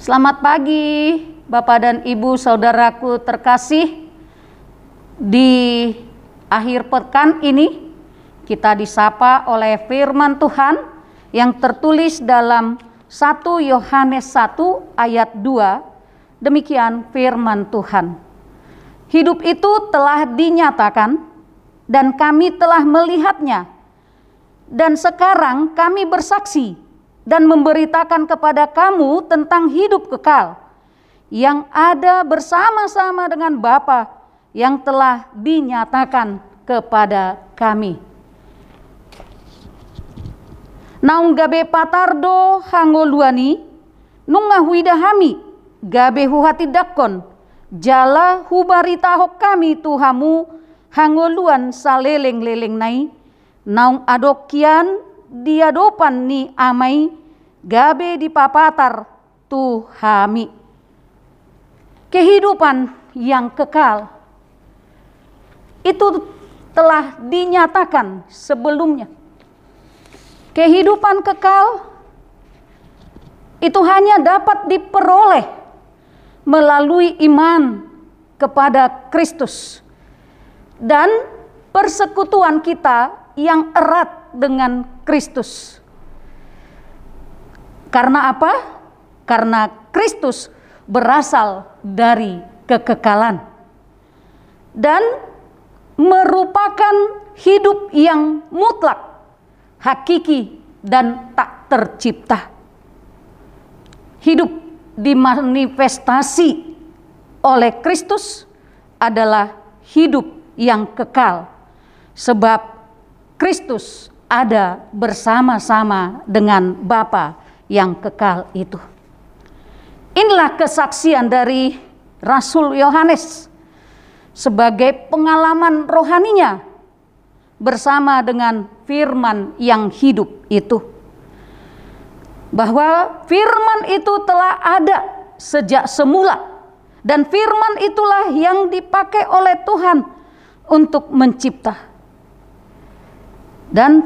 Selamat pagi, Bapak dan Ibu, saudaraku terkasih. Di akhir pekan ini, kita disapa oleh firman Tuhan yang tertulis dalam 1 Yohanes 1 ayat 2. Demikian firman Tuhan. Hidup itu telah dinyatakan dan kami telah melihatnya. Dan sekarang kami bersaksi dan memberitakan kepada kamu tentang hidup kekal yang ada bersama-sama dengan Bapa yang telah dinyatakan kepada kami. Naung gabe patardo hangoluani nungahuidahami gabe huhati dakon jala hubarita hok kami tuhamu hangoluan saleleng-leleng nai naung adokian diadopan ni amai gabe di papatar tuhami. Kehidupan yang kekal. Itu telah dinyatakan sebelumnya. Kehidupan kekal itu hanya dapat diperoleh melalui iman kepada Kristus dan persekutuan kita yang erat dengan Kristus. Karena apa? Karena Kristus berasal dari kekekalan dan merupakan hidup yang mutlak, hakiki, dan tak tercipta. Hidup dimanifestasi oleh Kristus adalah hidup yang kekal, sebab Kristus ada bersama-sama dengan Bapa yang kekal itu. Inilah kesaksian dari Rasul Yohanes sebagai pengalaman rohaninya bersama dengan firman yang hidup itu. Bahwa firman itu telah ada sejak semula dan firman itulah yang dipakai oleh Tuhan untuk mencipta. Dan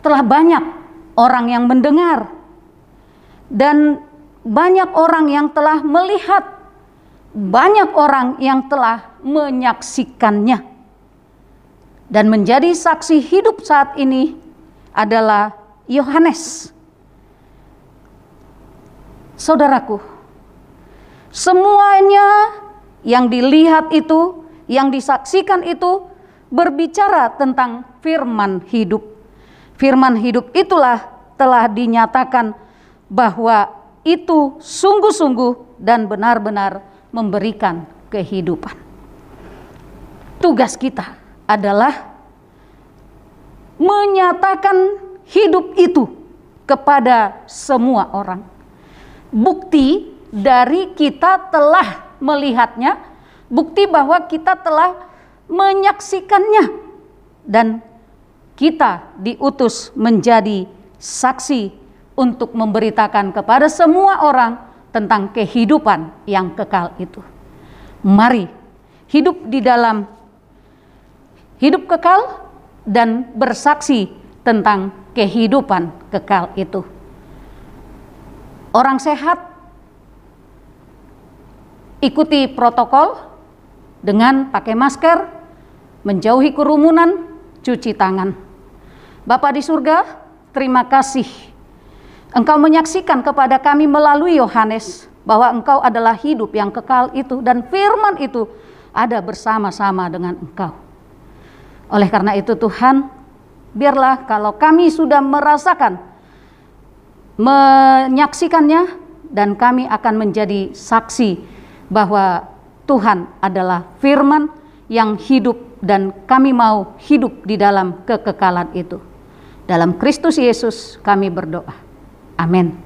telah banyak orang yang mendengar dan banyak orang yang telah melihat, banyak orang yang telah menyaksikannya. Dan menjadi saksi hidup saat ini adalah Yohanes. Saudaraku, semuanya yang dilihat itu, yang disaksikan itu berbicara tentang firman hidup firman hidup itulah telah dinyatakan bahwa itu sungguh-sungguh dan benar-benar memberikan kehidupan. Tugas kita adalah menyatakan hidup itu kepada semua orang. Bukti dari kita telah melihatnya, bukti bahwa kita telah menyaksikannya dan kita diutus menjadi saksi untuk memberitakan kepada semua orang tentang kehidupan yang kekal itu. Mari hidup di dalam hidup kekal dan bersaksi tentang kehidupan kekal itu. Orang sehat ikuti protokol dengan pakai masker, menjauhi kerumunan, cuci tangan. Bapak di surga, terima kasih. Engkau menyaksikan kepada kami melalui Yohanes bahwa engkau adalah hidup yang kekal itu dan firman itu ada bersama-sama dengan engkau. Oleh karena itu Tuhan, biarlah kalau kami sudah merasakan, menyaksikannya dan kami akan menjadi saksi bahwa Tuhan adalah firman yang hidup dan kami mau hidup di dalam kekekalan itu. Dalam Kristus Yesus kami berdoa. Amin.